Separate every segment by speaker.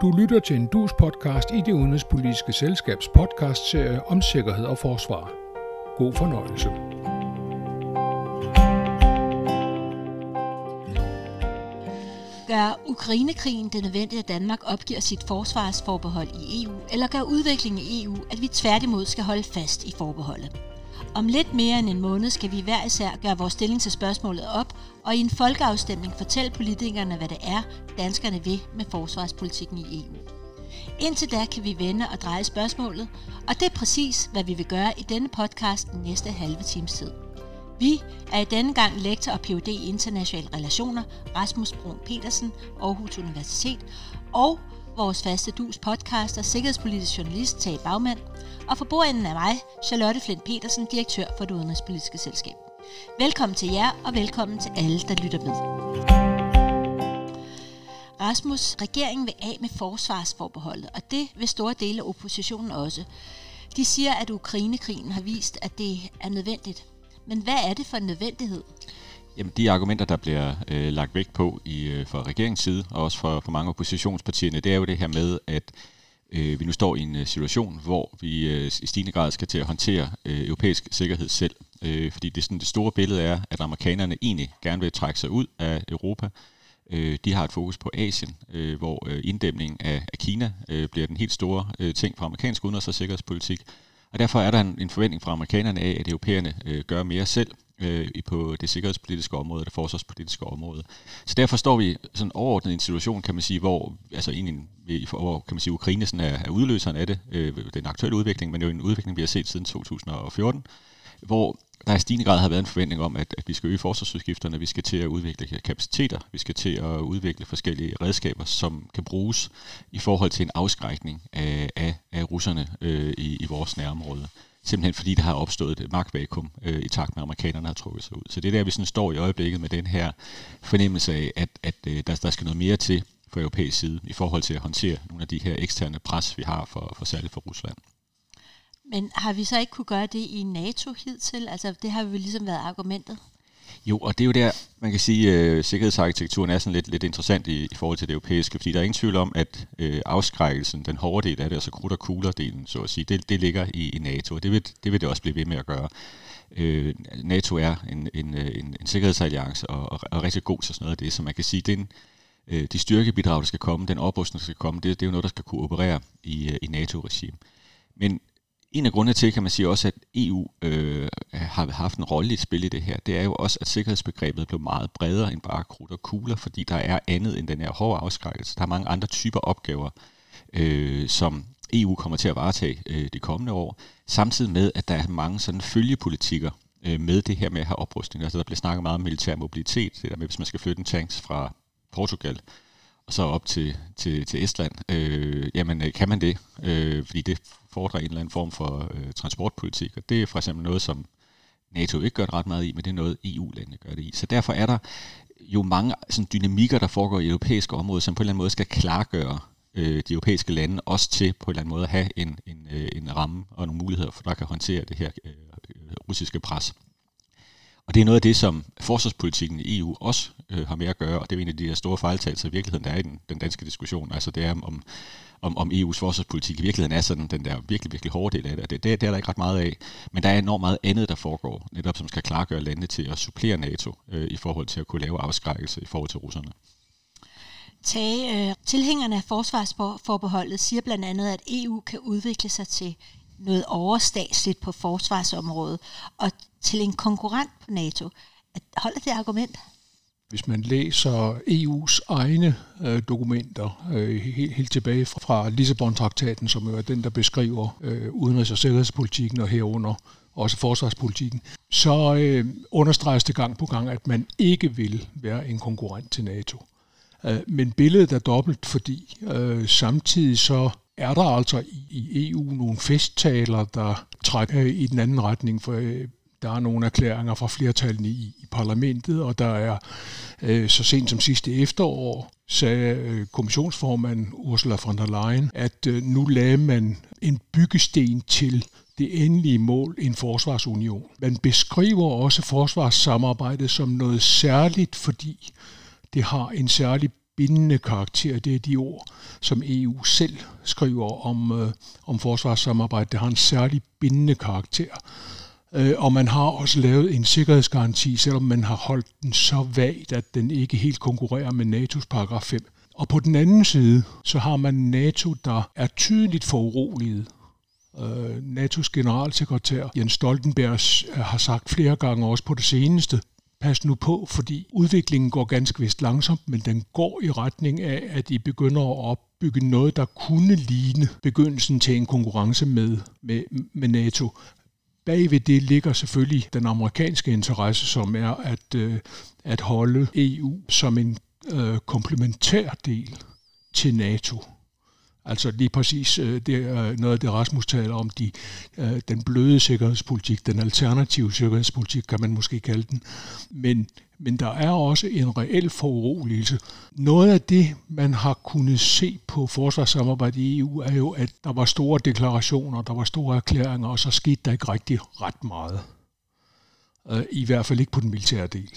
Speaker 1: Du lytter til en dus podcast i det udenrigspolitiske selskabs podcastserie om sikkerhed og forsvar. God fornøjelse.
Speaker 2: Gør Ukrainekrigen det nødvendigt, at Danmark opgiver sit forsvarsforbehold i EU, eller gør udviklingen i EU, at vi tværtimod skal holde fast i forbeholdet? Om lidt mere end en måned skal vi hver især gøre vores stilling til spørgsmålet op, og i en folkeafstemning fortælle politikerne, hvad det er, danskerne vil med forsvarspolitikken i EU. Indtil da kan vi vende og dreje spørgsmålet, og det er præcis, hvad vi vil gøre i denne podcast den næste halve times tid. Vi er i denne gang lektor og Ph.D. i internationale relationer, Rasmus Brun Petersen, Aarhus Universitet, og vores faste dus podcaster, sikkerhedspolitisk journalist Tage Bagmand, og for bordenden er mig, Charlotte Flint Petersen, direktør for det udenrigspolitiske selskab. Velkommen til jer, og velkommen til alle, der lytter med. Rasmus, regeringen vil af med forsvarsforbeholdet, og det vil store dele af oppositionen også. De siger, at Ukrainekrigen har vist, at det er nødvendigt. Men hvad er det for en nødvendighed?
Speaker 3: Jamen, de argumenter, der bliver øh, lagt vægt på i, øh, fra regeringens side, og også fra, for mange oppositionspartierne, det er jo det her med, at øh, vi nu står i en øh, situation, hvor vi øh, i stigende grad skal til at håndtere øh, europæisk sikkerhed selv. Øh, fordi det, sådan, det store billede er, at amerikanerne egentlig gerne vil trække sig ud af Europa. Øh, de har et fokus på Asien, øh, hvor øh, inddæmning af, af Kina øh, bliver den helt store øh, ting for amerikansk udenrigs- og sikkerhedspolitik. Og derfor er der en, en forventning fra amerikanerne af, at europæerne øh, gør mere selv øh, på det sikkerhedspolitiske område og det forsvarspolitiske område. Så derfor står vi sådan overordnet i en situation, kan man sige, hvor altså egentlig, hvor kan man sige, Ukraine sådan er, er udløseren af det, øh, den aktuelle udvikling, men jo en udvikling, vi har set siden 2014, hvor der i stigende grad har været en forventning om, at, at vi skal øge forsvarsudgifterne, vi skal til at udvikle kapaciteter, vi skal til at udvikle forskellige redskaber, som kan bruges i forhold til en afskrækning af, af, af russerne øh, i, i vores nærområde simpelthen fordi der har opstået et magtvakuum øh, i takt med, at amerikanerne har trukket sig ud. Så det er der, vi sådan står i øjeblikket med den her fornemmelse af, at, at øh, der, der skal noget mere til fra europæisk side i forhold til at håndtere nogle af de her eksterne pres, vi har for, for særligt for Rusland.
Speaker 2: Men har vi så ikke kunne gøre det i NATO hidtil? Altså det har jo ligesom været argumentet.
Speaker 3: Jo, og det er jo der, man kan sige, at øh, sikkerhedsarkitekturen er sådan lidt, lidt interessant i, i forhold til det europæiske, fordi der er ingen tvivl om, at øh, afskrækkelsen, den hårde del af det, altså krudt og kugler-delen, så at sige, det, det ligger i, i NATO, og det vil, det vil det også blive ved med at gøre. Øh, NATO er en, en, øh, en, en sikkerhedsalliance og, og, og rigtig god til sådan noget af det, så man kan sige, den, øh, de styrkebidrag, der skal komme, den oprustning, der skal komme, det, det er jo noget, der skal kunne operere i, øh, i NATO-regime. Men en af grundene til, kan man sige også, at EU øh, har haft en rolle i spil i det her, det er jo også, at sikkerhedsbegrebet blev meget bredere end bare krudt og kugler, fordi der er andet end den her hårde afskrækkelse. Der er mange andre typer opgaver, øh, som EU kommer til at varetage øh, de kommende år, samtidig med, at der er mange sådan følgepolitikker øh, med det her med at have oprustning. Altså der bliver snakket meget om militær mobilitet, det der med, hvis man skal flytte en tanks fra Portugal og så op til, til, til Estland, øh, jamen øh, kan man det, øh, fordi det fordrer en eller anden form for øh, transportpolitik, og det er for eksempel noget, som NATO ikke gør det ret meget i, men det er noget, EU-landene gør det i. Så derfor er der jo mange sådan, dynamikker, der foregår i europæiske områder, som på en eller anden måde skal klargøre øh, de europæiske lande, også til på en eller anden måde at have en, en, øh, en ramme og nogle muligheder, for der kan håndtere det her øh, øh russiske pres. Og det er noget af det, som forsvarspolitikken i EU også øh, har med at gøre, og det er en af de der store fejltagelser i virkeligheden, der er i den, den danske diskussion. Altså det er om, om, om EU's forsvarspolitik i virkeligheden er sådan den der virkelig, virkelig hårde del af det. Det, det, det er der ikke ret meget af. Men der er enormt meget andet, der foregår, netop som skal klargøre landene til at supplere NATO øh, i forhold til at kunne lave afskrækkelse i forhold til russerne.
Speaker 2: Tage, øh, tilhængerne af forsvarsforbeholdet siger blandt andet, at EU kan udvikle sig til noget overstatsligt på forsvarsområdet og til en konkurrent på NATO. Holder det argument?
Speaker 1: Hvis man læser EU's egne øh, dokumenter, øh, helt, helt tilbage fra Lissabon-traktaten, som jo er den, der beskriver øh, udenrigs- og sikkerhedspolitikken og herunder også forsvarspolitikken, så øh, understreges det gang på gang, at man ikke vil være en konkurrent til NATO. Øh, men billedet er dobbelt, fordi øh, samtidig så er der altså i, i EU nogle festtaler, der trækker øh, i den anden retning, for øh, der er nogle erklæringer fra flertallene i, i parlamentet, og der er øh, så sent som sidste efterår sagde øh, kommissionsformanden Ursula von der Leyen, at øh, nu lagde man en byggesten til det endelige mål, en forsvarsunion. Man beskriver også forsvarssamarbejdet som noget særligt, fordi det har en særlig bindende karakter. Det er de ord, som EU selv skriver om, øh, om forsvarssamarbejde. Det har en særlig bindende karakter. Øh, og man har også lavet en sikkerhedsgaranti, selvom man har holdt den så vagt, at den ikke helt konkurrerer med NATO's paragraf 5. Og på den anden side, så har man NATO, der er tydeligt foruroliget. Øh, NATO's generalsekretær Jens Stoltenberg øh, har sagt flere gange også på det seneste, pas nu på, fordi udviklingen går ganske vist langsomt, men den går i retning af, at I begynder at opbygge noget, der kunne ligne begyndelsen til en konkurrence med, med, med NATO. Bagved det ligger selvfølgelig den amerikanske interesse, som er at, øh, at holde EU som en øh, komplementær del til NATO. Altså lige præcis øh, det er noget af det, Rasmus taler om, de, øh, den bløde sikkerhedspolitik, den alternative sikkerhedspolitik, kan man måske kalde den. Men, men der er også en reel foruroligelse. Noget af det, man har kunnet se på forsvarssamarbejdet i EU, er jo, at der var store deklarationer, der var store erklæringer, og så skete der ikke rigtig ret meget. Øh, I hvert fald ikke på den militære del.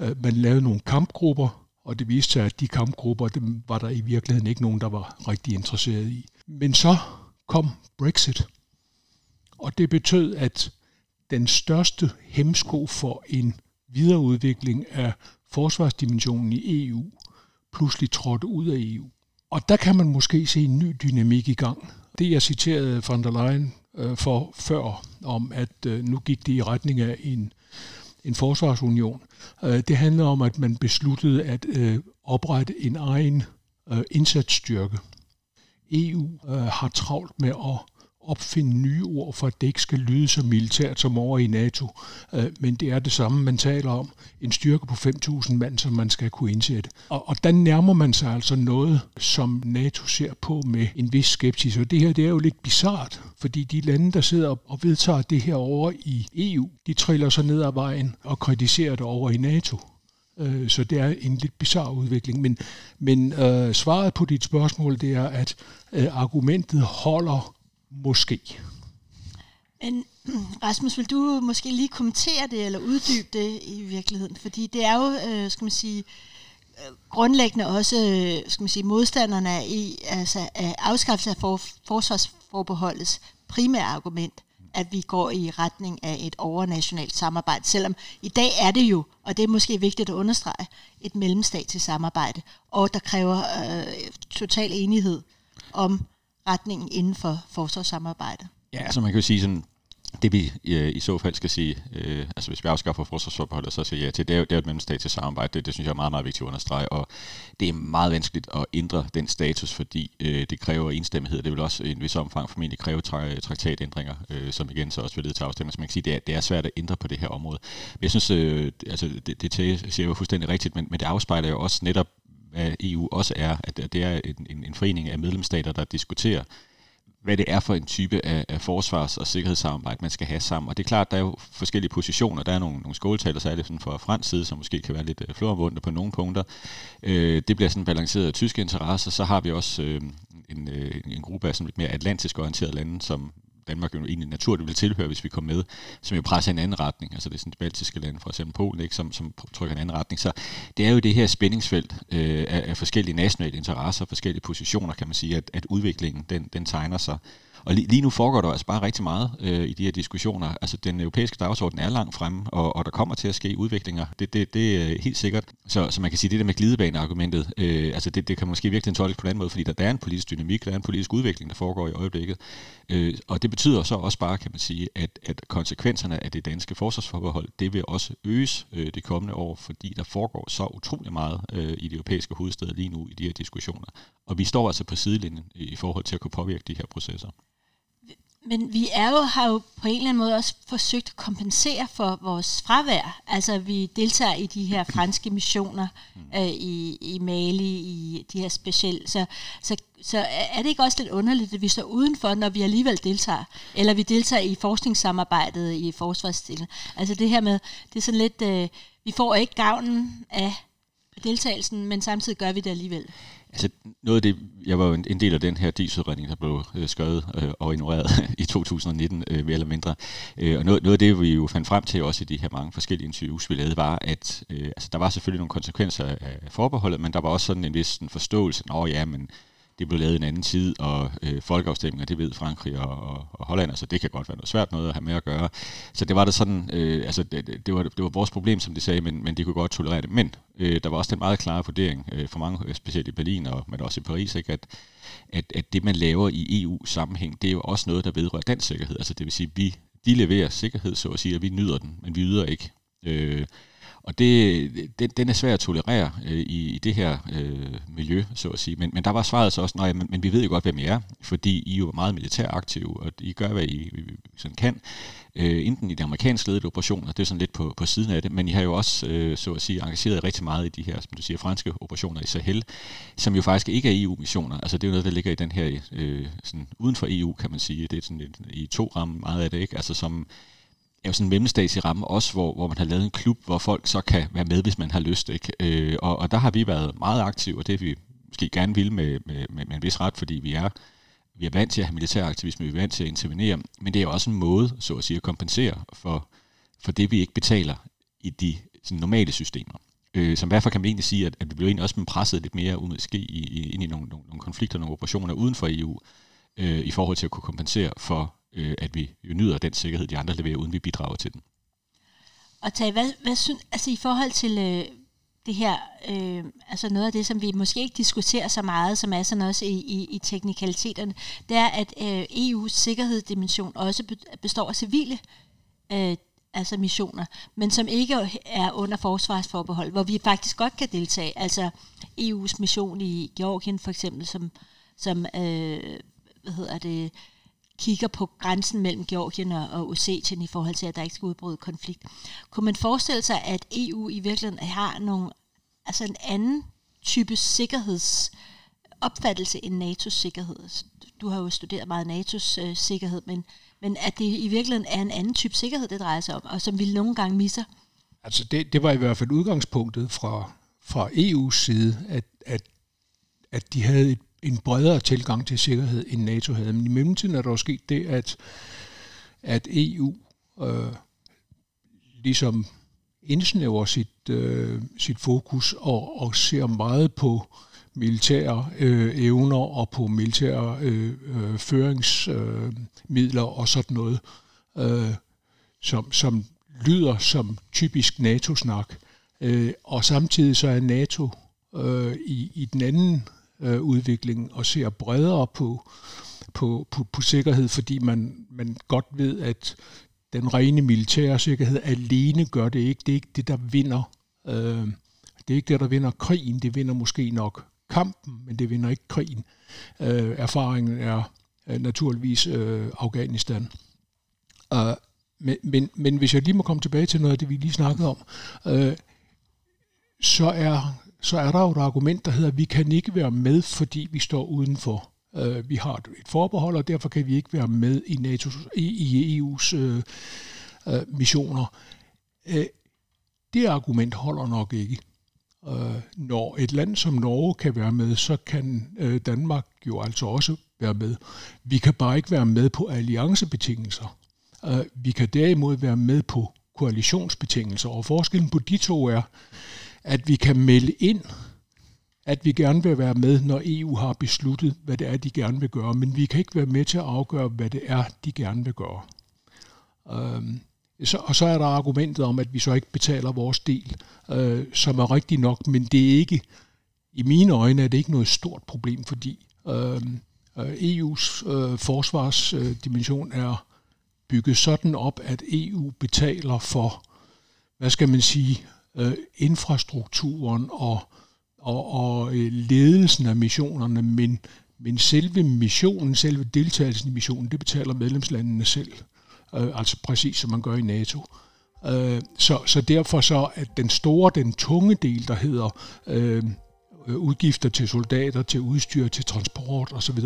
Speaker 1: Øh, man lavede nogle kampgrupper, og det viste sig, at de kampgrupper, dem var der i virkeligheden ikke nogen, der var rigtig interesseret i. Men så kom Brexit, og det betød, at den største hemsko for en videreudvikling af forsvarsdimensionen i EU pludselig trådte ud af EU. Og der kan man måske se en ny dynamik i gang. Det jeg citerede von der Leyen øh, for før, om at øh, nu gik det i retning af en en forsvarsunion. Øh, det handler om, at man besluttede at øh, oprette en egen øh, indsatsstyrke. EU øh, har travlt med at opfinde nye ord for, at det ikke skal lyde så militært som over i NATO. Øh, men det er det samme, man taler om. En styrke på 5.000 mand, som man skal kunne indsætte. Og, og der nærmer man sig altså noget, som NATO ser på med en vis skepsis. Og det her det er jo lidt bizart, fordi de lande, der sidder og vedtager det her over i EU, de triller sig ned ad vejen og kritiserer det over i NATO. Øh, så det er en lidt bizarre udvikling. Men, men øh, svaret på dit spørgsmål, det er, at øh, argumentet holder Måske.
Speaker 2: Men Rasmus, vil du måske lige kommentere det, eller uddybe det i virkeligheden? Fordi det er jo, øh, skal man sige, øh, grundlæggende også øh, skal man sige, modstanderne af, i, altså af afskaffelse af for, forsvarsforbeholdets primære argument, at vi går i retning af et overnationalt samarbejde, selvom i dag er det jo, og det er måske vigtigt at understrege, et mellemstatsligt samarbejde, og der kræver øh, total enighed om retningen inden for forsvarssamarbejdet?
Speaker 3: Ja, altså man kan jo sige sådan, det vi øh, i så fald skal sige, øh, altså hvis vi afskaffer forsvarsforbeholdet, så siger ja til, det er jo, det er et mellemstatsligt samarbejde. Det, det synes jeg er meget, meget vigtigt at understrege, og det er meget vanskeligt at ændre den status, fordi øh, det kræver enstemmighed. Det vil også i en vis omfang formentlig kræve tra- traktatændringer, øh, som igen så også vil lede til afstemning. Så man kan sige, det er, det er svært at ændre på det her område. Men jeg synes, øh, altså det, det siger jo fuldstændig rigtigt, men, men det afspejler jo også netop Øh, hvad EU også er, at det er en, en, en forening af medlemsstater, der diskuterer, hvad det er for en type af, af forsvars- og sikkerhedssamarbejde, man skal have sammen. Og det er klart, der er jo forskellige positioner. Der er nogle, nogle skåltaler, særligt sådan fra fransk side, som måske kan være lidt øh, floromvundne på nogle punkter. Øh, det bliver sådan balanceret af tyske interesser. Så har vi også øh, en, øh, en gruppe af sådan lidt mere atlantisk orienterede lande, som Danmark jo egentlig naturligt vil tilhøre, hvis vi kommer med, som jo presser i en anden retning. Altså det er sådan de baltiske lande, for eksempel Polen, ikke, som, som trykker en anden retning. Så det er jo det her spændingsfelt øh, af, af forskellige nationale interesser, forskellige positioner, kan man sige, at, at udviklingen den, den tegner sig. Og lige, lige nu foregår der altså bare rigtig meget øh, i de her diskussioner. Altså den europæiske dagsorden er langt fremme, og, og der kommer til at ske udviklinger. Det, det, det er øh, helt sikkert. Så, så man kan sige, det der med glidebaneargumentet, øh, altså det, det kan måske virkelig tolkes på den måde, fordi der, der er en politisk dynamik, der er en politisk udvikling, der foregår i øjeblikket. Øh, og det betyder så også bare, kan man sige, at, at konsekvenserne af det danske forsvarsforbehold, det vil også øges øh, det kommende år, fordi der foregår så utrolig meget øh, i de europæiske hovedsteder lige nu i de her diskussioner. Og vi står altså på sidelinjen i forhold til at kunne påvirke de her processer.
Speaker 2: Men vi er jo, har jo på en eller anden måde også forsøgt at kompensere for vores fravær. Altså vi deltager i de her franske missioner mm. øh, i, i Mali, i de her specielle. Så, så, så er det ikke også lidt underligt, at vi står udenfor, når vi alligevel deltager? Eller vi deltager i forskningssamarbejdet i forsvarsstilen. Altså det her med, det er sådan lidt, øh, vi får ikke gavnen af deltagelsen, men samtidig gør vi det alligevel.
Speaker 3: Altså noget af det, jeg var jo en, en del af den her DIS-udredning, der blev øh, skrevet øh, og ignoreret i 2019, øh, mere eller mindre. Øh, og noget, noget af det, vi jo fandt frem til også i de her mange forskellige interviews, vi lavede, var, at øh, altså, der var selvfølgelig nogle konsekvenser af forbeholdet, men der var også sådan en vis en forståelse, at ja, men det blev lavet i en anden tid, og øh, folkeafstemninger, det ved Frankrig og, og, og Holland, altså det kan godt være noget svært noget at have med at gøre. Så det var det sådan, øh, altså det, det, var, det var vores problem, som de sagde, men, men de kunne godt tolerere det. Men øh, der var også den meget klare vurdering øh, for mange, øh, specielt i Berlin, og, men også i Paris, ikke, at, at, at det man laver i EU-sammenhæng, det er jo også noget, der vedrører dansk sikkerhed. Altså det vil sige, vi de leverer sikkerhed, så at sige, og vi nyder den, men vi yder ikke. Øh, og det, den, den er svær at tolerere øh, i, i det her øh, miljø, så at sige. Men, men der var svaret så også, nej, men, men vi ved jo godt, hvem I er, fordi I er jo meget militæraktive, og I gør, hvad I, I sådan kan. Øh, enten i de amerikanske ledede operationer, det er sådan lidt på, på siden af det, men I har jo også, øh, så at sige, engageret rigtig meget i de her, som du siger, franske operationer i Sahel, som jo faktisk ikke er EU-missioner. Altså det er jo noget, der ligger i den her, øh, sådan uden for EU, kan man sige. Det er sådan et, i to ramme meget af det, ikke? Altså som jo sådan en mellemstatslig ramme også, hvor, hvor man har lavet en klub, hvor folk så kan være med, hvis man har lyst. Ikke? Øh, og, og der har vi været meget aktive, og det vi måske gerne vil med, med, med, med en vis ret, fordi vi er, vi er vant til at have militær aktivisme, vi er vant til at intervenere, men det er jo også en måde, så at sige, at kompensere for, for det, vi ikke betaler i de sådan, normale systemer. Øh, som derfor kan man egentlig sige, at, at vi bliver egentlig også presset lidt mere ud ske i, i, ind i nogle, nogle, nogle konflikter, nogle operationer uden for EU, øh, i forhold til at kunne kompensere for øh, at vi nyder den sikkerhed, de andre leverer, uden vi bidrager til den.
Speaker 2: Og Tage, hvad, hvad synes, altså i forhold til øh, det her, øh, altså noget af det, som vi måske ikke diskuterer så meget, som er sådan også i, i, i teknikaliteterne, det er, at øh, EU's sikkerhedsdimension også består af civile øh, altså missioner, men som ikke er under forsvarsforbehold, hvor vi faktisk godt kan deltage. Altså EU's mission i Georgien for eksempel, som, som øh, hvad hedder det, kigger på grænsen mellem Georgien og, og Ossetien i forhold til, at der ikke skal udbryde konflikt. Kunne man forestille sig, at EU i virkeligheden har nogle, altså en anden type sikkerhedsopfattelse end NATO's sikkerhed? Du har jo studeret meget NATO's øh, sikkerhed, men, men at det i virkeligheden er en anden type sikkerhed, det drejer sig om, og som vi nogle gange misser?
Speaker 1: Altså det, det var i hvert fald udgangspunktet fra, fra EU's side, at, at, at de havde et en bredere tilgang til sikkerhed, end NATO havde. Men i mellemtiden er der jo sket det, at, at EU øh, ligesom indsnæver sit, øh, sit fokus og, og ser meget på militære øh, evner og på militære øh, øh, føringsmidler øh, og sådan noget, øh, som, som lyder som typisk NATO-snak. Øh, og samtidig så er NATO øh, i, i den anden øh, udvikling og ser bredere på, på, på, på sikkerhed, fordi man, man godt ved, at den rene militære sikkerhed alene gør det ikke. Det er ikke det, der vinder. Øh, det er ikke det, der vinder krigen. Det vinder måske nok kampen, men det vinder ikke krigen. Øh, erfaringen er øh, naturligvis øh, Afghanistan. Øh, men, men, men hvis jeg lige må komme tilbage til noget af det, vi lige snakkede om, øh, så er så er der jo et argument, der hedder, at vi kan ikke være med, fordi vi står udenfor. Øh, vi har et forbehold, og derfor kan vi ikke være med i, NATO's, i, i EU's øh, øh, missioner. Øh, det argument holder nok ikke. Øh, når et land som Norge kan være med, så kan øh, Danmark jo altså også være med. Vi kan bare ikke være med på alliancebetingelser. Øh, vi kan derimod være med på koalitionsbetingelser, og forskellen på de to er, at vi kan melde ind, at vi gerne vil være med, når EU har besluttet, hvad det er, de gerne vil gøre, men vi kan ikke være med til at afgøre, hvad det er, de gerne vil gøre. Øhm, så, og så er der argumentet om, at vi så ikke betaler vores del, øh, som er rigtigt nok, men det er ikke, i mine øjne er det ikke noget stort problem, fordi øhm, øh, EU's øh, forsvarsdimension øh, er bygget sådan op, at EU betaler for, hvad skal man sige, øh, infrastrukturen og, og, og øh, ledelsen af missionerne, men, men selve missionen, selve deltagelsen i missionen, det betaler medlemslandene selv. Øh, altså præcis som man gør i NATO. Øh, så, så derfor så, at den store, den tunge del, der hedder øh, udgifter til soldater, til udstyr, til transport osv.,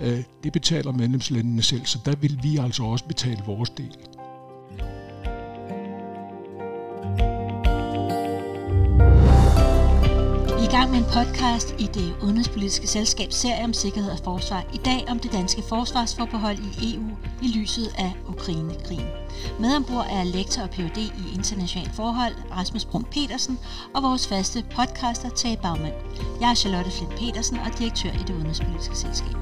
Speaker 1: øh, det betaler medlemslandene selv, så der vil vi altså også betale vores del.
Speaker 2: Gang med en podcast i det udenrigspolitiske selskabs serie om sikkerhed og forsvar. I dag om det danske forsvarsforbehold i EU i lyset af Ukraine-krigen. Med ombord er lektor og Ph.D. i international forhold Rasmus Brun Petersen og vores faste podcaster Tage Bagmand. Jeg er Charlotte Flint Petersen og direktør i det udenrigspolitiske selskab.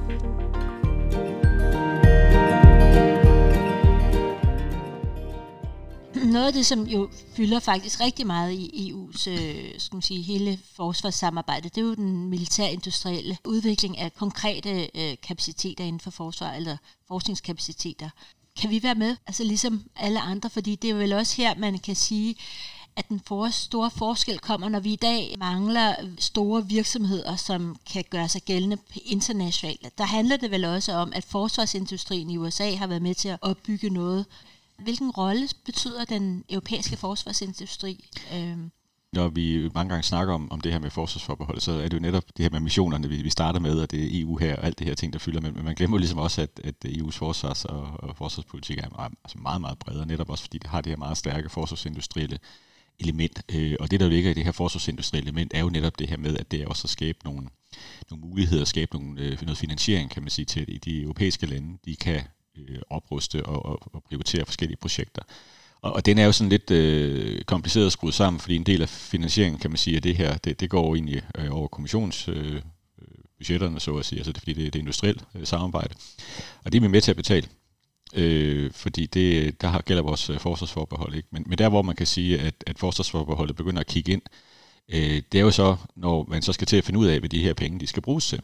Speaker 2: Noget af det, som jo fylder faktisk rigtig meget i EU's øh, skal man sige, hele forsvarssamarbejde, det er jo den militærindustrielle udvikling af konkrete øh, kapaciteter inden for forsvar, eller forskningskapaciteter. Kan vi være med, altså ligesom alle andre, fordi det er vel også her, man kan sige, at den for store forskel kommer, når vi i dag mangler store virksomheder, som kan gøre sig gældende internationalt. Der handler det vel også om, at forsvarsindustrien i USA har været med til at opbygge noget, Hvilken rolle betyder den europæiske forsvarsindustri? Øh,
Speaker 3: når vi mange gange snakker om, om det her med forsvarsforbehold, så er det jo netop det her med missionerne, vi, vi starter med, og det er EU her, og alt det her ting, der fylder med. Men man glemmer ligesom også, at, at EU's forsvars- og, og forsvarspolitik er meget, altså meget, meget bredere, netop også fordi det har det her meget stærke forsvarsindustrielle element. Øh, og det, der ligger i det her forsvarsindustrielle element, er jo netop det her med, at det er også at skabe nogle, nogle muligheder, at skabe nogle, øh, noget finansiering, kan man sige, til de europæiske lande. De kan øh, opruste og, og, og prioritere forskellige projekter. Og, og den er jo sådan lidt øh, kompliceret at skrue sammen, fordi en del af finansieringen, kan man sige, at det her, det, det går egentlig øh, over kommissionsbudgetterne, øh, øh, budgetterne, så at sige, altså det, fordi det, det er industrielt øh, samarbejde. Og det er vi med til at betale. Øh, fordi det, der har, gælder vores øh, forsvarsforbehold ikke. Men, men der hvor man kan sige, at, at forsvarsforbeholdet begynder at kigge ind, øh, det er jo så, når man så skal til at finde ud af, hvad de her penge de skal bruges til.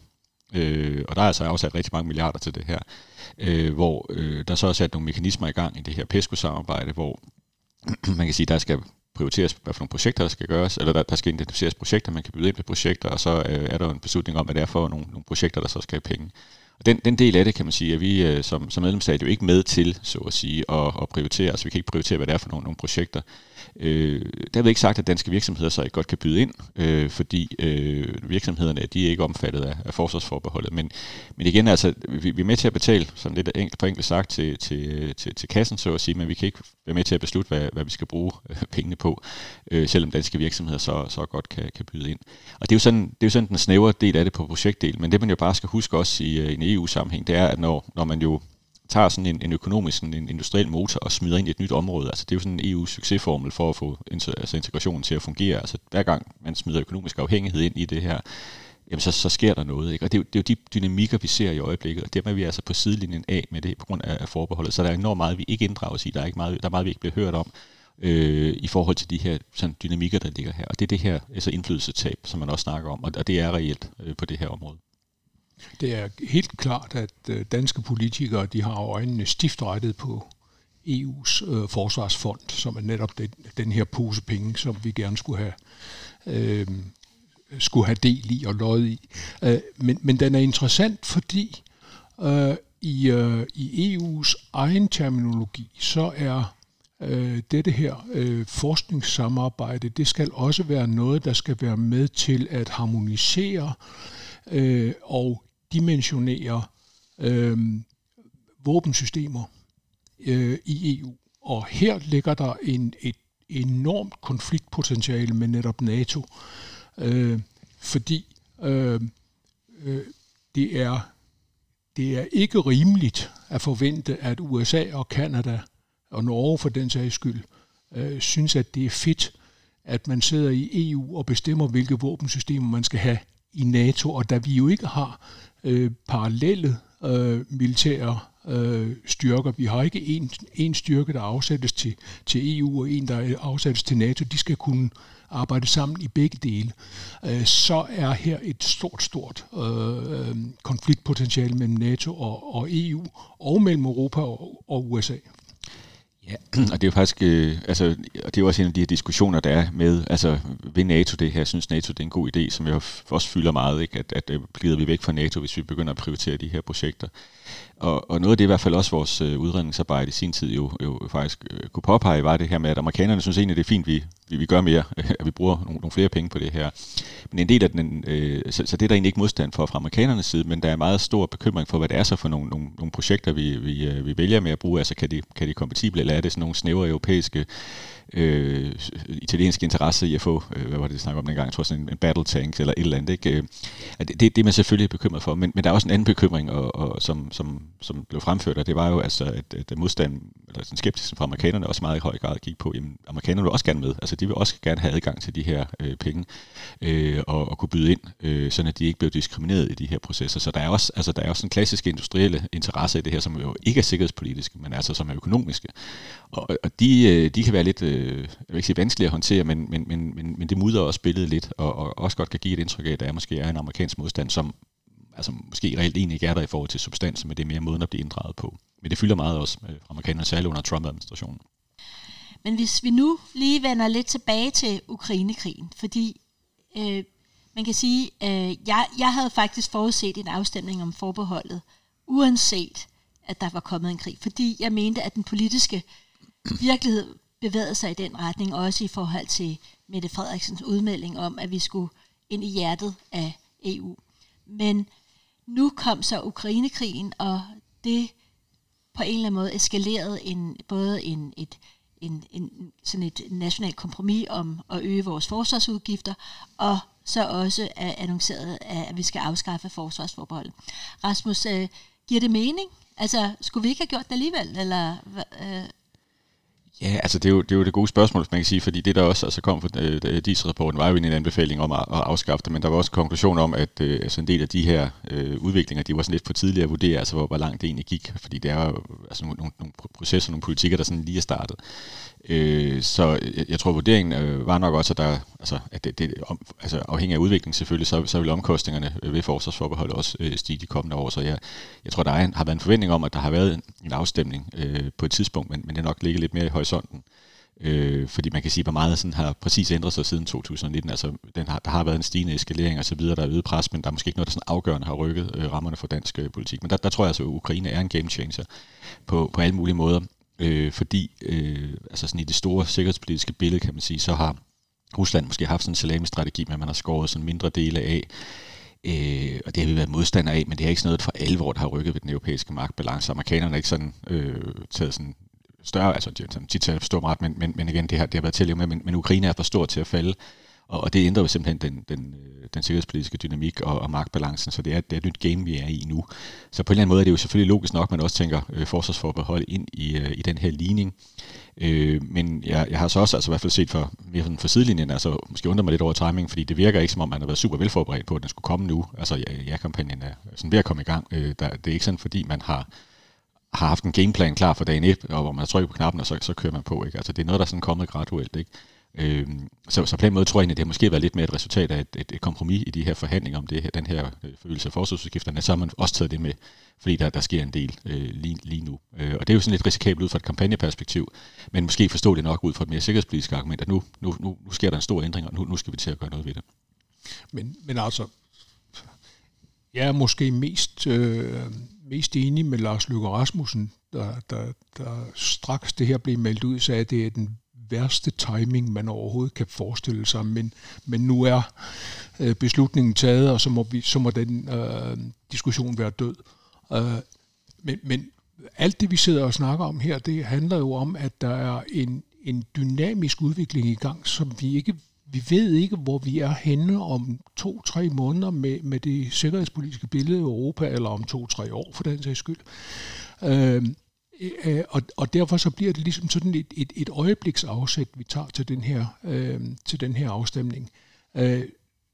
Speaker 3: Øh, og der er altså afsat rigtig mange milliarder til det her, øh, hvor øh, der så er sat nogle mekanismer i gang i det her PESCO-samarbejde, hvor man kan sige, der skal prioriteres, hvad for nogle projekter, der skal gøres, eller der, der skal identificeres projekter, man kan byde ind på projekter, og så øh, er der en beslutning om, hvad det er for nogle, nogle projekter, der så skal have penge. Og den, den del af det, kan man sige, at vi øh, som, som medlemsstat jo ikke med til, så at sige, at, at prioritere. Altså vi kan ikke prioritere, hvad det er for nogle, nogle projekter. Øh, der er ikke sagt, at danske virksomheder så ikke godt kan byde ind, øh, fordi øh, virksomhederne de er ikke omfattet af, af forsvarsforbeholdet. Men, men igen, altså, vi, vi er med til at betale, sådan lidt enkelt, for enkelt sagt, til, til, til, til kassen, så at sige, men vi kan ikke være med til at beslutte, hvad, hvad vi skal bruge øh, pengene på, øh, selvom danske virksomheder så, så godt kan, kan byde ind. Og det er, jo sådan, det er jo sådan den snævre del af det på projektdelen, men det man jo bare skal huske også i øh, i en EU-sammenhæng, det er, at når, når man jo tager sådan en, en økonomisk, sådan en industriel motor og smider ind i et nyt område. Altså det er jo sådan en EU-succesformel for at få altså integrationen til at fungere. Altså hver gang man smider økonomisk afhængighed ind i det her, jamen så, så sker der noget. Ikke? Og det er, jo, det er jo de dynamikker, vi ser i øjeblikket, og dem er vi altså på sidelinjen af med det på grund af, af forbeholdet. Så der er enormt meget, vi ikke inddrages i. Der er, ikke meget, der er meget, vi ikke bliver hørt om øh, i forhold til de her sådan, dynamikker, der ligger her. Og det er det her altså indflydelsestab, som man også snakker om, og, og det er reelt øh, på det her område.
Speaker 1: Det er helt klart, at øh, danske politikere de har øjnene stift rettet på EU's øh, forsvarsfond, som er netop den, den her pose penge, som vi gerne skulle have, øh, skulle have del i og løjet i. Øh, men, men den er interessant, fordi øh, i, øh, i EU's egen terminologi, så er øh, dette her øh, forskningssamarbejde, det skal også være noget, der skal være med til at harmonisere øh, og dimensionere øh, våbensystemer øh, i EU. Og her ligger der en, et enormt konfliktpotentiale med netop NATO, øh, fordi øh, øh, det er det er ikke rimeligt at forvente, at USA og Kanada og Norge for den sags skyld øh, synes, at det er fedt, at man sidder i EU og bestemmer, hvilke våbensystemer man skal have i NATO, og da vi jo ikke har øh, parallelle øh, militære øh, styrker. Vi har ikke en, en styrke, der afsættes til, til EU, og en, der afsættes til NATO. De skal kunne arbejde sammen i begge dele. Øh, så er her et stort, stort øh, konfliktpotentiale mellem NATO og, og EU, og mellem Europa og, og USA.
Speaker 3: Ja, og det er jo faktisk, øh, altså, og det er jo også en af de her diskussioner, der er med, altså, ved NATO det her, synes NATO det er en god idé, som jeg også fylder meget, ikke? at, at, at glider vi væk fra NATO, hvis vi begynder at prioritere de her projekter. Og, og noget af det i hvert fald også vores øh, udredningsarbejde i sin tid jo, jo faktisk øh, kunne påpege, var det her med, at amerikanerne synes egentlig, det er fint, vi, vi, vi gør mere, at vi bruger nogle, nogle flere penge på det her. men en del af den, øh, så, så det er der egentlig ikke modstand for fra amerikanernes side, men der er meget stor bekymring for, hvad det er så for nogle, nogle, nogle projekter, vi, vi, øh, vi vælger med at bruge. Altså kan de, kan de kompatible, eller er det sådan nogle snævre europæiske øh, italienske interesse i at få, øh, hvad var det, de snakker om dengang, jeg tror sådan en, en battle tank eller et eller andet. Ikke? Øh, det, det, det er man selvfølgelig bekymret for, men, men der er også en anden bekymring, og, og, som, som, som blev fremført, og det var jo altså, at, at modstand, eller den skeptisk fra amerikanerne også meget i høj grad gik på, jamen amerikanerne vil også gerne med, altså de vil også gerne have adgang til de her øh, penge, øh, og, og kunne byde ind, øh, sådan at de ikke blev diskrimineret i de her processer. Så der er også, altså, der er også en klassisk industrielle interesse i det her, som jo ikke er sikkerhedspolitiske, men altså som er økonomiske. Og, og de, øh, de kan være lidt, øh, jeg vil ikke sige vanskelige at håndtere, men, men, men, men, men det mudrer også billedet lidt, og, og også godt kan give et indtryk af, at der måske er en amerikansk modstand, som altså måske reelt egentlig ikke er der i forhold til substansen, men det er mere måden at blive inddraget på. Men det fylder meget også øh, amerikanerne, særligt under Trump-administrationen.
Speaker 2: Men hvis vi nu lige vender lidt tilbage til Ukrainekrigen, fordi øh, man kan sige, øh, jeg, jeg havde faktisk forudset en afstemning om forbeholdet, uanset at der var kommet en krig, fordi jeg mente, at den politiske virkelighed bevægede sig i den retning, også i forhold til Mette Frederiksens udmelding om, at vi skulle ind i hjertet af EU. Men nu kom så Ukrainekrigen, og det på en eller anden måde eskalerede en, både en, et, en, en, sådan et nationalt kompromis om at øge vores forsvarsudgifter, og så også er annonceret, at vi skal afskaffe forsvarsforbeholdet. Rasmus, øh, giver det mening? Altså, skulle vi ikke have gjort det alligevel? Eller, øh,
Speaker 3: Ja, altså det er, jo, det er jo det gode spørgsmål, man kan sige, fordi det der også altså kom fra øh, DIS-rapporten, var jo en anbefaling om at, at afskaffe det, men der var også en konklusion om, at øh, altså en del af de her øh, udviklinger, de var sådan lidt for tidlige at vurdere, altså hvor, hvor langt det egentlig gik, fordi det er jo altså nogle, nogle processer, nogle politikker, der sådan lige er startet. Øh, så jeg, jeg tror, vurderingen øh, var nok også, at, der, altså, at det, det om, altså, afhængig af udviklingen selvfølgelig, så, så vil omkostningerne øh, ved forsvarsforbehold også øh, stige de kommende år. Så jeg, jeg tror, der er har været en forventning om, at der har været en, en afstemning øh, på et tidspunkt, men, men det nok ligger lidt mere i horisonten. Øh, fordi man kan sige, hvor meget sådan har præcis ændret sig siden 2019. Altså, den har, der har været en stigende eskalering og så videre, der er øget pres, men der er måske ikke noget, der sådan afgørende har rykket øh, rammerne for dansk øh, politik. Men der, der tror jeg altså, at Ukraine er en game changer på, på alle mulige måder. Øh, fordi øh, altså sådan i det store sikkerhedspolitiske billede, kan man sige, så har Rusland måske haft sådan en salami-strategi, men man har skåret sådan mindre dele af. Øh, og det har vi været modstander af, men det er ikke sådan noget for alvor, der har rykket ved den europæiske magtbalance. Amerikanerne har ikke sådan øh, taget sådan større, altså de, de tager stor ret, men, men, men igen, det har, det har været til at med, men, men Ukraine er for stor til at falde, og, og det ændrer jo simpelthen den, den, øh, den sikkerhedspolitiske dynamik og, og magtbalancen, så det er, det er et nyt game, vi er i nu. Så på en eller anden måde er det jo selvfølgelig logisk nok, at man også tænker øh, forsvarsforbehold ind i, øh, i den her ligning. Øh, men jeg, jeg har så også altså, i hvert fald set for, mere for sidelinjen, altså måske undrer mig lidt over timing, fordi det virker ikke som om, man har været super velforberedt på, at den skulle komme nu. Altså ja-kampagnen er sådan ved at komme i gang. Øh, der, det er ikke sådan, fordi man har har haft en gameplan klar for dagen 1, og hvor man trykker på knappen, og så, så kører man på. Ikke? Altså, det er noget, der er sådan kommet graduelt. Ikke? Øh, så, så på den måde tror jeg egentlig, det har måske været lidt mere et resultat af et, et, et kompromis i de her forhandlinger om det her, den her øh, følelse af forsvarsudgifterne, så har man også taget det med, fordi der, der sker en del øh, lige, lige nu. Øh, og det er jo sådan lidt risikabelt ud fra et kampagneperspektiv, men måske forstå det nok ud fra et mere sikkerhedspolitisk argument, at nu, nu, nu, nu sker der en stor ændring, og nu, nu skal vi til at gøre noget ved det.
Speaker 1: Men, men altså, jeg er måske mest, øh, mest enig med Lars Løkke Rasmussen, der, der, der straks det her blev meldt ud, sagde, at det er den værste timing, man overhovedet kan forestille sig, men, men nu er øh, beslutningen taget, og så må, vi, så må den øh, diskussion være død. Øh, men, men alt det, vi sidder og snakker om her, det handler jo om, at der er en, en dynamisk udvikling i gang, som vi ikke vi ved ikke, hvor vi er henne om to-tre måneder med, med det sikkerhedspolitiske billede i Europa, eller om to-tre år for den sags skyld. Øh, Øh, øh, og, og derfor så bliver det ligesom sådan et, et, et øjebliksafsæt, vi tager til den her, øh, til den her afstemning, øh,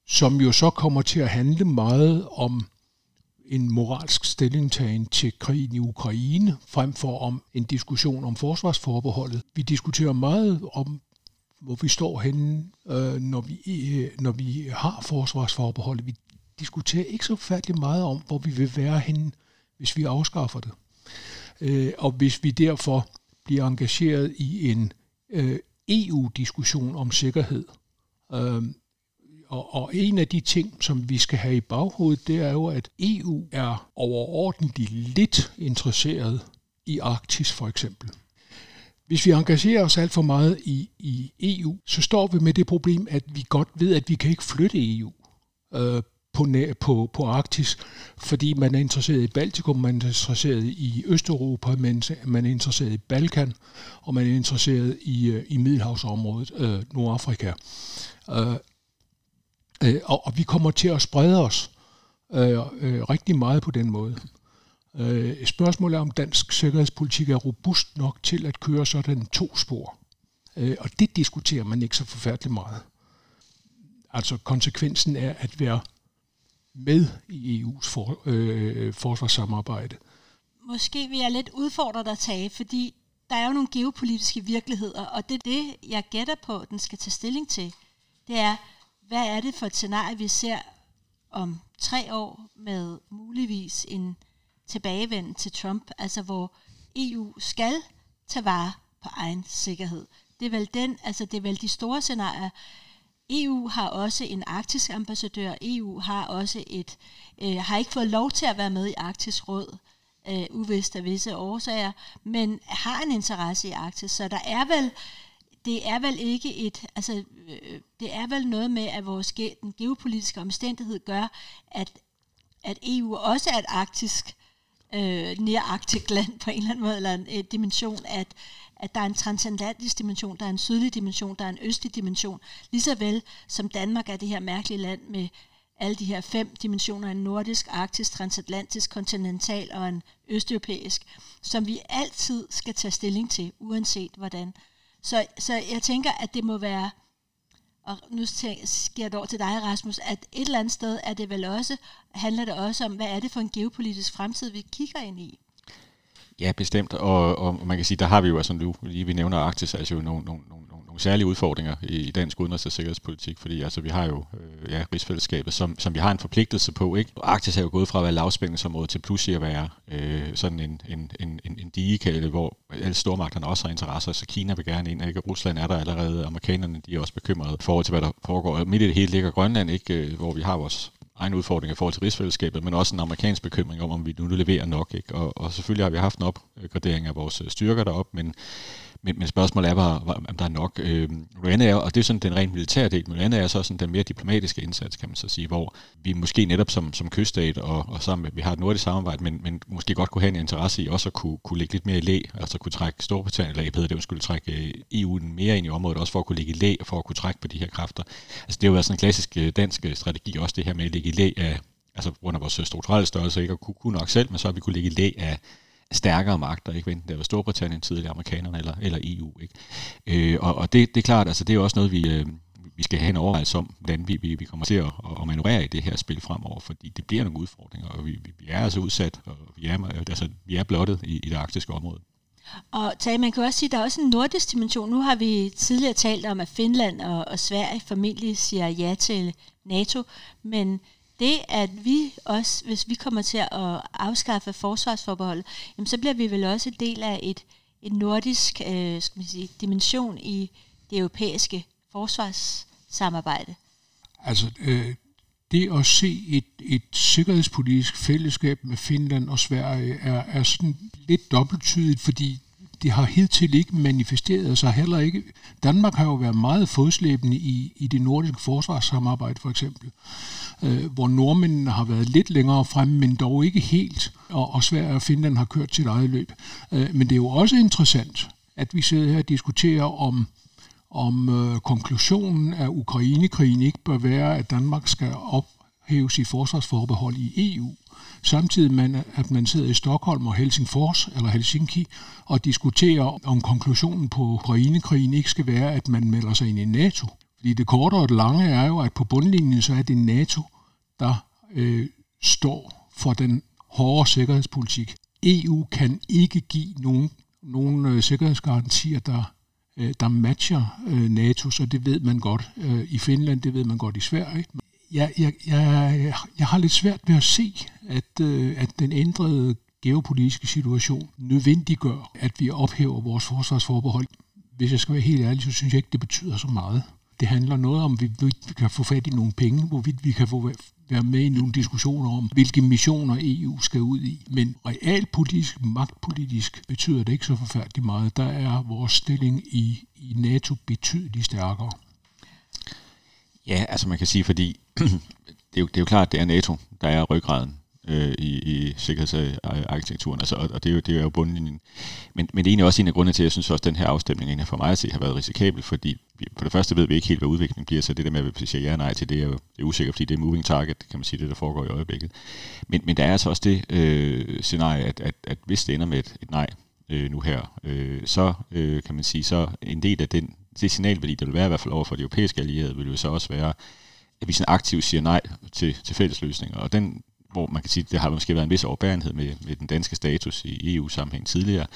Speaker 1: som jo så kommer til at handle meget om en moralsk stillingtagen til krigen i Ukraine, frem for om en diskussion om forsvarsforbeholdet. Vi diskuterer meget om, hvor vi står henne, øh, når, vi, øh, når vi har forsvarsforbeholdet. Vi diskuterer ikke så færdig meget om, hvor vi vil være henne, hvis vi afskaffer det. Øh, og hvis vi derfor bliver engageret i en øh, EU-diskussion om sikkerhed, øh, og, og en af de ting, som vi skal have i baghovedet, det er jo, at EU er overordentligt lidt interesseret i Arktis for eksempel. Hvis vi engagerer os alt for meget i, i EU, så står vi med det problem, at vi godt ved, at vi kan ikke flytte EU. øh, på, på, på Arktis, fordi man er interesseret i Baltikum, man er interesseret i Østeuropa, man, man er interesseret i Balkan, og man er interesseret i, øh, i Middelhavsområdet, øh, Nordafrika. Øh, øh, og, og vi kommer til at sprede os øh, øh, rigtig meget på den måde. Øh, spørgsmålet er, om dansk sikkerhedspolitik er robust nok til at køre sådan to spor. Øh, og det diskuterer man ikke så forfærdeligt meget. Altså konsekvensen er at være med i EU's for, øh, forsvarssamarbejde.
Speaker 2: Måske vil jeg lidt udfordre dig, Tage, fordi der er jo nogle geopolitiske virkeligheder, og det er det, jeg gætter på, den skal tage stilling til. Det er, hvad er det for et scenarie, vi ser om tre år med muligvis en tilbagevenden til Trump, altså hvor EU skal tage vare på egen sikkerhed. Det er vel den, altså det er vel de store scenarier. EU har også en arktisk ambassadør. EU har også et øh, har ikke fået lov til at være med i Arktisk Råd, øh, uvist af visse årsager, men har en interesse i Arktis. Så der er vel det er vel ikke et, altså øh, det er vel noget med, at vores den geopolitiske omstændighed gør, at, at EU også er et arktisk, øh, nærarktisk land på en eller anden måde, eller en, øh, dimension, at, at der er en transatlantisk dimension, der er en sydlig dimension, der er en østlig dimension, lige så vel som Danmark er det her mærkelige land med alle de her fem dimensioner, en nordisk, arktisk, transatlantisk, kontinental og en østeuropæisk, som vi altid skal tage stilling til, uanset hvordan. Så, så jeg tænker, at det må være, og nu sker det over til dig, Rasmus, at et eller andet sted er det vel også, handler det også om, hvad er det for en geopolitisk fremtid, vi kigger ind i?
Speaker 3: Ja, bestemt. Og, og man kan sige, der har vi jo altså nu, lige vi nævner Arktis, altså jo nogle, nogle, nogle, nogle særlige udfordringer i dansk udenrigs- og sikkerhedspolitik, fordi altså vi har jo øh, ja, rigsfællesskabet, som, som vi har en forpligtelse på. Ikke? Arktis er jo gået fra at være lavspændingsområde til pludselig at være øh, sådan en, en, en, en, en digekælde, hvor alle stormagterne også har interesser, så Kina vil gerne ind, ikke? Rusland er der allerede, amerikanerne de er også bekymrede i forhold til, hvad der foregår. Midt i det hele ligger Grønland, ikke? Øh, hvor vi har vores egen udfordring i forhold til rigsfællesskabet, men også en amerikansk bekymring om, om vi nu leverer nok. Ikke? Og, og selvfølgelig har vi haft en opgradering af vores øh, styrker derop, men men, men spørgsmålet er bare, om der er nok. Øh, Rwanda er, og det er sådan den rent militære del, men Rwanda er så sådan den mere diplomatiske indsats, kan man så sige, hvor vi måske netop som, som kyststat, og, og sammen med, vi har et nordisk samarbejde, men, men måske godt kunne have en interesse i også at kunne, kunne lægge lidt mere i læ, altså kunne trække Storbritannien, eller jeg det skulle trække øh, EU mere ind i området, også for at kunne lægge i læ, og for at kunne trække på de her kræfter. Altså det har jo været sådan en klassisk øh, dansk øh, strategi, også det her med at lægge i læ af, altså på grund af vores strukturelle størrelse, ikke at kunne, kunne nok selv, men så har vi kunne ligge i læ af stærkere magter, ikke? enten det var Storbritannien, tidligere amerikanerne eller, eller EU. Ikke? Øh, og og det, det er klart, altså det er også noget, vi, øh, vi skal have en overvejelse om, hvordan vi, vi, vi kommer til at, at manøvrere i det her spil fremover, fordi det bliver nogle udfordringer, og vi, vi er altså udsat, og vi er, altså, vi er blottet i, i det arktiske område.
Speaker 2: Og Tage, man kan også sige, at der er også en nordisk dimension. Nu har vi tidligere talt om, at Finland og, og Sverige formentlig siger ja til NATO, men det, at vi også, hvis vi kommer til at afskaffe forsvarsforbeholdet, jamen, så bliver vi vel også en del af et, et nordisk øh, skal man sige, dimension i det europæiske forsvarssamarbejde.
Speaker 1: Altså, øh, det at se et, et sikkerhedspolitisk fællesskab med Finland og Sverige er, er sådan lidt dobbelttydigt, fordi det har hidtil ikke manifesteret sig heller ikke. Danmark har jo været meget fodslæbende i, i det nordiske forsvarssamarbejde for eksempel, øh, hvor nordmændene har været lidt længere fremme, men dog ikke helt, og, og Sverige og Finland har kørt sit eget løb. Øh, men det er jo også interessant, at vi sidder her og diskuterer om, om øh, konklusionen af Ukrainekrigen ikke bør være, at Danmark skal ophæve sit forsvarsforbehold i EU samtidig med, at man sidder i Stockholm og Helsingfors eller Helsinki og diskuterer, om konklusionen på Ukrainekrigen ikke skal være, at man melder sig ind i NATO. Fordi det korte og det lange er jo, at på bundlinjen så er det NATO, der øh, står for den hårde sikkerhedspolitik. EU kan ikke give nogen, nogen øh, sikkerhedsgarantier, der, øh, der matcher øh, NATO, så det ved man godt øh, i Finland, det ved man godt i Sverige jeg, jeg, jeg, jeg har lidt svært ved at se, at, øh, at den ændrede geopolitiske situation nødvendiggør, at vi ophæver vores forsvarsforbehold. Hvis jeg skal være helt ærlig, så synes jeg ikke, det betyder så meget. Det handler noget om, hvorvidt vi kan få fat i nogle penge, hvorvidt vi kan få være med i nogle diskussioner om, hvilke missioner EU skal ud i. Men realpolitisk, magtpolitisk betyder det ikke så forfærdeligt meget. Der er vores stilling i, i NATO betydeligt stærkere.
Speaker 3: Ja, altså man kan sige, fordi det, er jo, det er jo klart, at det er NATO, der er ryggraden øh, i, i sikkerhedsarkitekturen, altså, og, og det, er jo, det er jo bundlinjen. Men, men det er egentlig også en af grundene til, at jeg synes også, at den her afstemning egentlig for mig at se har været risikabel, fordi vi, for det første ved vi ikke helt, hvad udviklingen bliver, så det der med, at vi siger ja og nej til det, er jo det er usikkert, fordi det er moving target, kan man sige, det der foregår i øjeblikket. Men, men der er altså også det øh, scenarie, at, at, at hvis det ender med et, et nej øh, nu her, øh, så øh, kan man sige, så en del af den, det signalværdi, der vil være i hvert fald over for de europæiske allierede, vil jo så også være, at vi sådan aktivt siger nej til, til fælles løsninger. Og den, hvor man kan sige, det har måske været en vis overbærenhed med, med den danske status i EU-sammenhæng tidligere,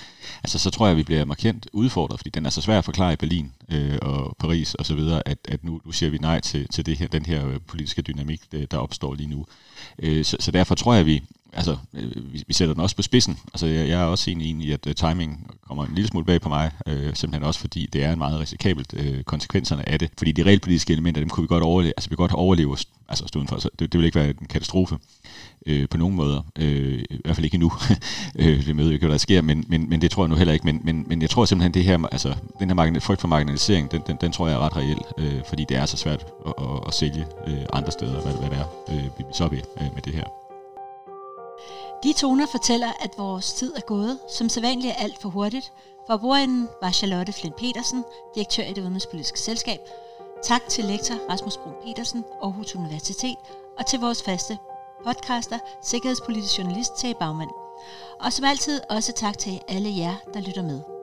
Speaker 3: altså så tror jeg, at vi bliver markant udfordret, fordi den er så svær at forklare i Berlin øh, og Paris og så videre, at, at nu, nu siger vi nej til, til det her, den her øh, politiske dynamik, øh, der opstår lige nu. Øh, så, så derfor tror jeg, at vi, altså, øh, vi, vi sætter den også på spidsen. Altså, jeg, jeg er også enig i, at timing kommer en lille smule bag på mig, øh, simpelthen også fordi det er en meget risikabelt øh, konsekvenserne af det. Fordi de realpolitiske elementer, dem kunne vi godt overleve, altså vi godt overleve, altså stå for, så det, det vil ikke være en katastrofe øh, på nogen måder. Øh, I hvert fald ikke nu. øh, det jo ikke, hvad der sker, men, men, men det tror jeg nu heller ikke. Men, men, men jeg tror simpelthen, det her, altså, den her margin, frygt for marginalisering, den, den, den tror jeg er ret reel, øh, fordi det er så svært at, at, at sælge øh, andre steder, hvad, hvad det er, øh, vi så vil øh, med det her.
Speaker 2: De toner fortæller, at vores tid er gået, som sædvanligt er alt for hurtigt. For bordenden var Charlotte Flint Petersen, direktør i det udenrigspolitiske selskab. Tak til lektor Rasmus Brun Petersen, Aarhus Universitet, og til vores faste podcaster, sikkerhedspolitisk journalist Tage Bagmand. Og som altid også tak til alle jer, der lytter med.